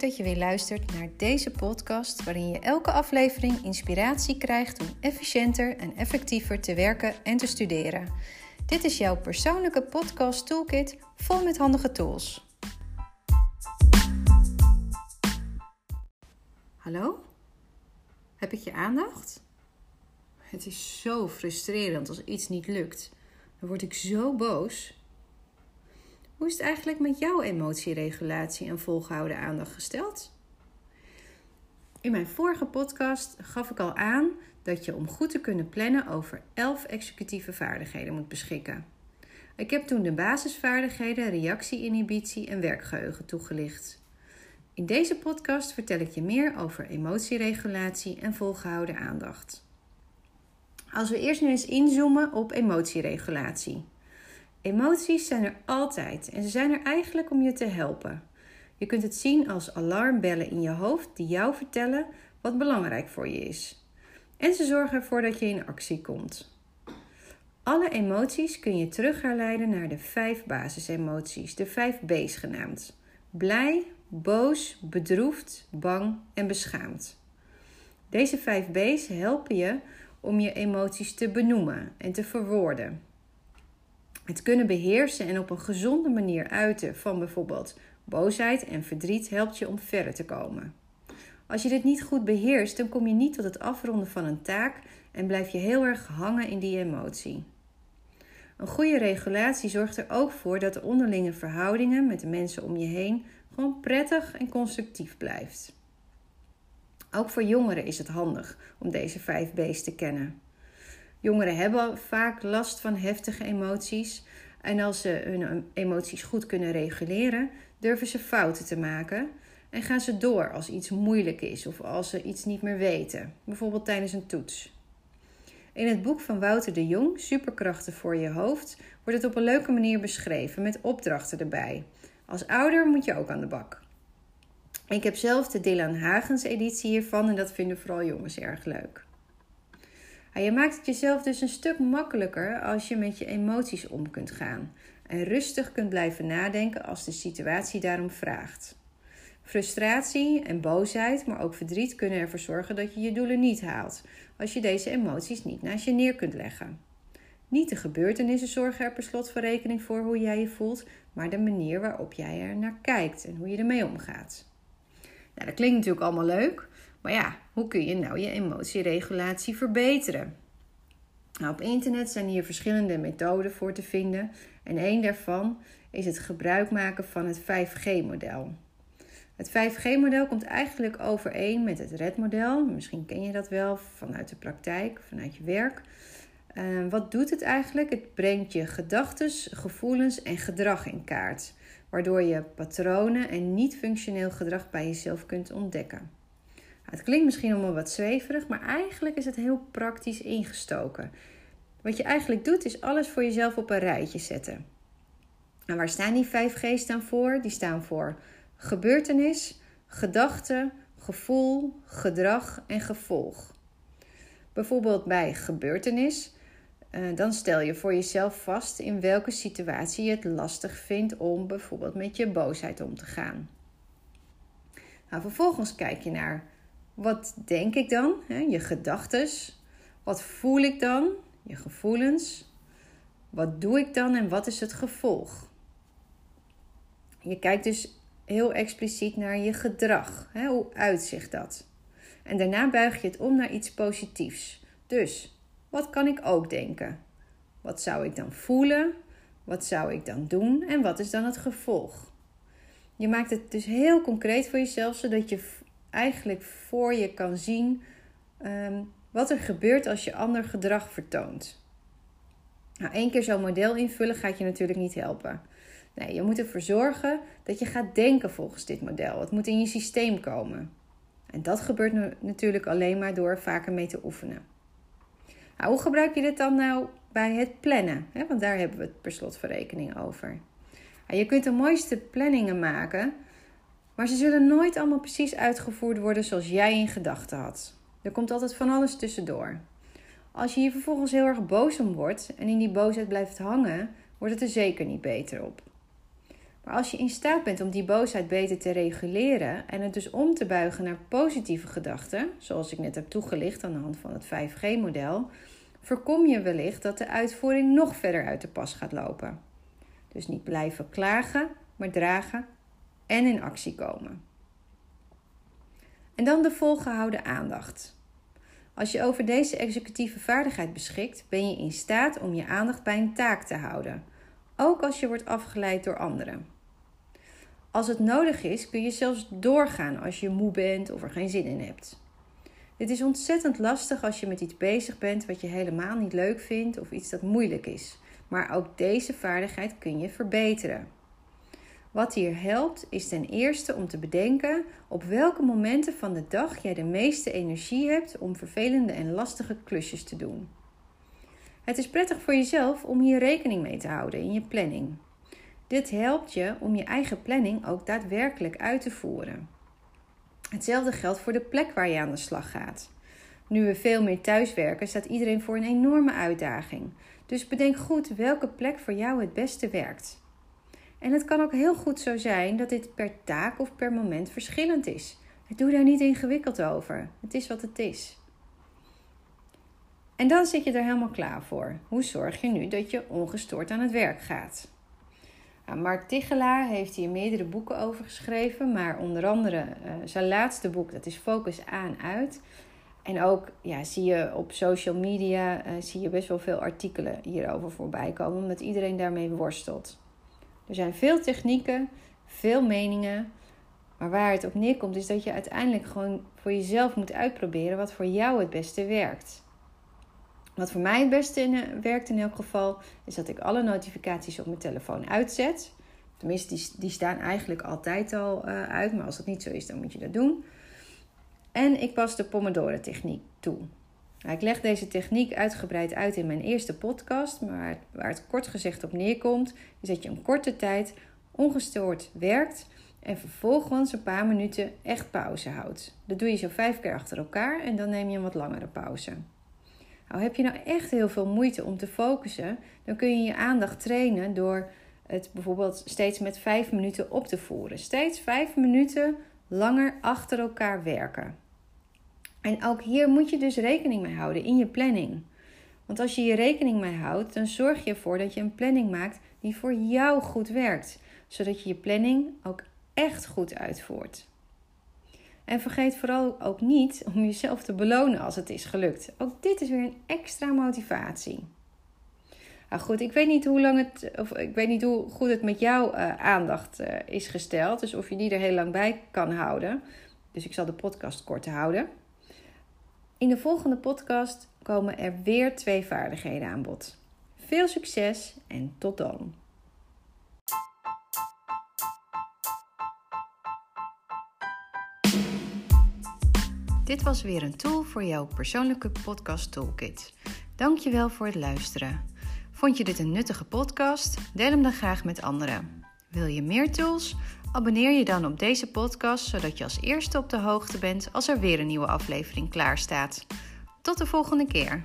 dat je weer luistert naar deze podcast, waarin je elke aflevering inspiratie krijgt om efficiënter en effectiever te werken en te studeren. Dit is jouw persoonlijke podcast toolkit vol met handige tools. Hallo? Heb ik je aandacht? Het is zo frustrerend als iets niet lukt. Dan word ik zo boos. Hoe is het eigenlijk met jouw emotieregulatie en volgehouden aandacht gesteld? In mijn vorige podcast gaf ik al aan dat je om goed te kunnen plannen over 11 executieve vaardigheden moet beschikken. Ik heb toen de basisvaardigheden reactie-inhibitie en werkgeheugen toegelicht. In deze podcast vertel ik je meer over emotieregulatie en volgehouden aandacht. Als we eerst nu eens inzoomen op emotieregulatie. Emoties zijn er altijd en ze zijn er eigenlijk om je te helpen. Je kunt het zien als alarmbellen in je hoofd die jou vertellen wat belangrijk voor je is. En ze zorgen ervoor dat je in actie komt. Alle emoties kun je terug herleiden naar de vijf basisemoties, de vijf B's genaamd: blij, boos, bedroefd, bang en beschaamd. Deze vijf B's helpen je om je emoties te benoemen en te verwoorden. Het kunnen beheersen en op een gezonde manier uiten van bijvoorbeeld boosheid en verdriet helpt je om verder te komen. Als je dit niet goed beheerst, dan kom je niet tot het afronden van een taak en blijf je heel erg hangen in die emotie. Een goede regulatie zorgt er ook voor dat de onderlinge verhoudingen met de mensen om je heen gewoon prettig en constructief blijft. Ook voor jongeren is het handig om deze vijf B's te kennen. Jongeren hebben vaak last van heftige emoties. En als ze hun emoties goed kunnen reguleren, durven ze fouten te maken. En gaan ze door als iets moeilijk is of als ze iets niet meer weten, bijvoorbeeld tijdens een toets. In het boek van Wouter de Jong, Superkrachten voor je hoofd, wordt het op een leuke manier beschreven met opdrachten erbij. Als ouder moet je ook aan de bak. Ik heb zelf de Dylan Hagens editie hiervan en dat vinden vooral jongens erg leuk. Je maakt het jezelf dus een stuk makkelijker als je met je emoties om kunt gaan en rustig kunt blijven nadenken als de situatie daarom vraagt. Frustratie en boosheid, maar ook verdriet kunnen ervoor zorgen dat je je doelen niet haalt als je deze emoties niet naast je neer kunt leggen. Niet de gebeurtenissen zorgen er per slot van rekening voor hoe jij je voelt, maar de manier waarop jij er naar kijkt en hoe je ermee omgaat. Nou, dat klinkt natuurlijk allemaal leuk, maar ja, hoe kun je nou je emotieregulatie verbeteren? Nou, op internet zijn hier verschillende methoden voor te vinden en een daarvan is het gebruik maken van het 5G-model. Het 5G-model komt eigenlijk overeen met het RED-model. Misschien ken je dat wel vanuit de praktijk, vanuit je werk. Uh, wat doet het eigenlijk? Het brengt je gedachten, gevoelens en gedrag in kaart, waardoor je patronen en niet-functioneel gedrag bij jezelf kunt ontdekken. Het klinkt misschien allemaal wat zweverig, maar eigenlijk is het heel praktisch ingestoken. Wat je eigenlijk doet, is alles voor jezelf op een rijtje zetten. En waar staan die 5 G's dan voor? Die staan voor gebeurtenis, gedachte, gevoel, gedrag en gevolg. Bijvoorbeeld bij gebeurtenis, eh, dan stel je voor jezelf vast in welke situatie je het lastig vindt om bijvoorbeeld met je boosheid om te gaan. Nou, vervolgens kijk je naar wat denk ik dan? Je gedachten. Wat voel ik dan? Je gevoelens. Wat doe ik dan en wat is het gevolg? Je kijkt dus heel expliciet naar je gedrag. Hoe uitzicht dat? En daarna buig je het om naar iets positiefs. Dus, wat kan ik ook denken? Wat zou ik dan voelen? Wat zou ik dan doen? En wat is dan het gevolg? Je maakt het dus heel concreet voor jezelf, zodat je eigenlijk voor je kan zien um, wat er gebeurt als je ander gedrag vertoont. Nou, één keer zo'n model invullen gaat je natuurlijk niet helpen. Nee, je moet ervoor zorgen dat je gaat denken volgens dit model. Het moet in je systeem komen. En dat gebeurt natuurlijk alleen maar door vaker mee te oefenen. Nou, hoe gebruik je dit dan nou bij het plannen? Want daar hebben we het per rekening over. Je kunt de mooiste planningen maken maar ze zullen nooit allemaal precies uitgevoerd worden zoals jij in gedachten had. Er komt altijd van alles tussendoor. Als je hier vervolgens heel erg boos om wordt en in die boosheid blijft hangen, wordt het er zeker niet beter op. Maar als je in staat bent om die boosheid beter te reguleren en het dus om te buigen naar positieve gedachten, zoals ik net heb toegelicht aan de hand van het 5G-model, voorkom je wellicht dat de uitvoering nog verder uit de pas gaat lopen. Dus niet blijven klagen, maar dragen en in actie komen. En dan de volgehouden aandacht. Als je over deze executieve vaardigheid beschikt, ben je in staat om je aandacht bij een taak te houden, ook als je wordt afgeleid door anderen. Als het nodig is, kun je zelfs doorgaan als je moe bent of er geen zin in hebt. Dit is ontzettend lastig als je met iets bezig bent wat je helemaal niet leuk vindt of iets dat moeilijk is. Maar ook deze vaardigheid kun je verbeteren. Wat hier helpt is ten eerste om te bedenken op welke momenten van de dag jij de meeste energie hebt om vervelende en lastige klusjes te doen. Het is prettig voor jezelf om hier rekening mee te houden in je planning. Dit helpt je om je eigen planning ook daadwerkelijk uit te voeren. Hetzelfde geldt voor de plek waar je aan de slag gaat. Nu we veel meer thuiswerken, staat iedereen voor een enorme uitdaging. Dus bedenk goed welke plek voor jou het beste werkt. En het kan ook heel goed zo zijn dat dit per taak of per moment verschillend is. Doe daar niet ingewikkeld over. Het is wat het is. En dan zit je er helemaal klaar voor. Hoe zorg je nu dat je ongestoord aan het werk gaat? Nou, Mark Tichelaar heeft hier meerdere boeken over geschreven, maar onder andere uh, zijn laatste boek, dat is Focus aan uit. En ook ja, zie je op social media uh, zie je best wel veel artikelen hierover voorbij komen, omdat iedereen daarmee worstelt. Er zijn veel technieken, veel meningen, maar waar het op neerkomt is dat je uiteindelijk gewoon voor jezelf moet uitproberen wat voor jou het beste werkt. Wat voor mij het beste eh, werkt in elk geval, is dat ik alle notificaties op mijn telefoon uitzet. Tenminste, die, die staan eigenlijk altijd al uh, uit, maar als dat niet zo is, dan moet je dat doen. En ik pas de Pomodoro-techniek toe. Nou, ik leg deze techniek uitgebreid uit in mijn eerste podcast, maar waar het kort gezegd op neerkomt, is dat je een korte tijd ongestoord werkt en vervolgens een paar minuten echt pauze houdt. Dat doe je zo vijf keer achter elkaar en dan neem je een wat langere pauze. Nou, heb je nou echt heel veel moeite om te focussen, dan kun je je aandacht trainen door het bijvoorbeeld steeds met vijf minuten op te voeren. Steeds vijf minuten langer achter elkaar werken. En ook hier moet je dus rekening mee houden in je planning. Want als je hier rekening mee houdt, dan zorg je ervoor dat je een planning maakt die voor jou goed werkt, zodat je je planning ook echt goed uitvoert. En vergeet vooral ook niet om jezelf te belonen als het is gelukt. Ook dit is weer een extra motivatie. Nou goed, ik weet niet hoe lang het, of ik weet niet hoe goed het met jouw uh, aandacht uh, is gesteld. Dus of je die er heel lang bij kan houden. Dus ik zal de podcast kort houden. In de volgende podcast komen er weer twee vaardigheden aan bod. Veel succes en tot dan. Dit was weer een tool voor jouw persoonlijke podcast toolkit. Dankjewel voor het luisteren. Vond je dit een nuttige podcast? Deel hem dan graag met anderen. Wil je meer tools? Abonneer je dan op deze podcast zodat je als eerste op de hoogte bent als er weer een nieuwe aflevering klaar staat. Tot de volgende keer.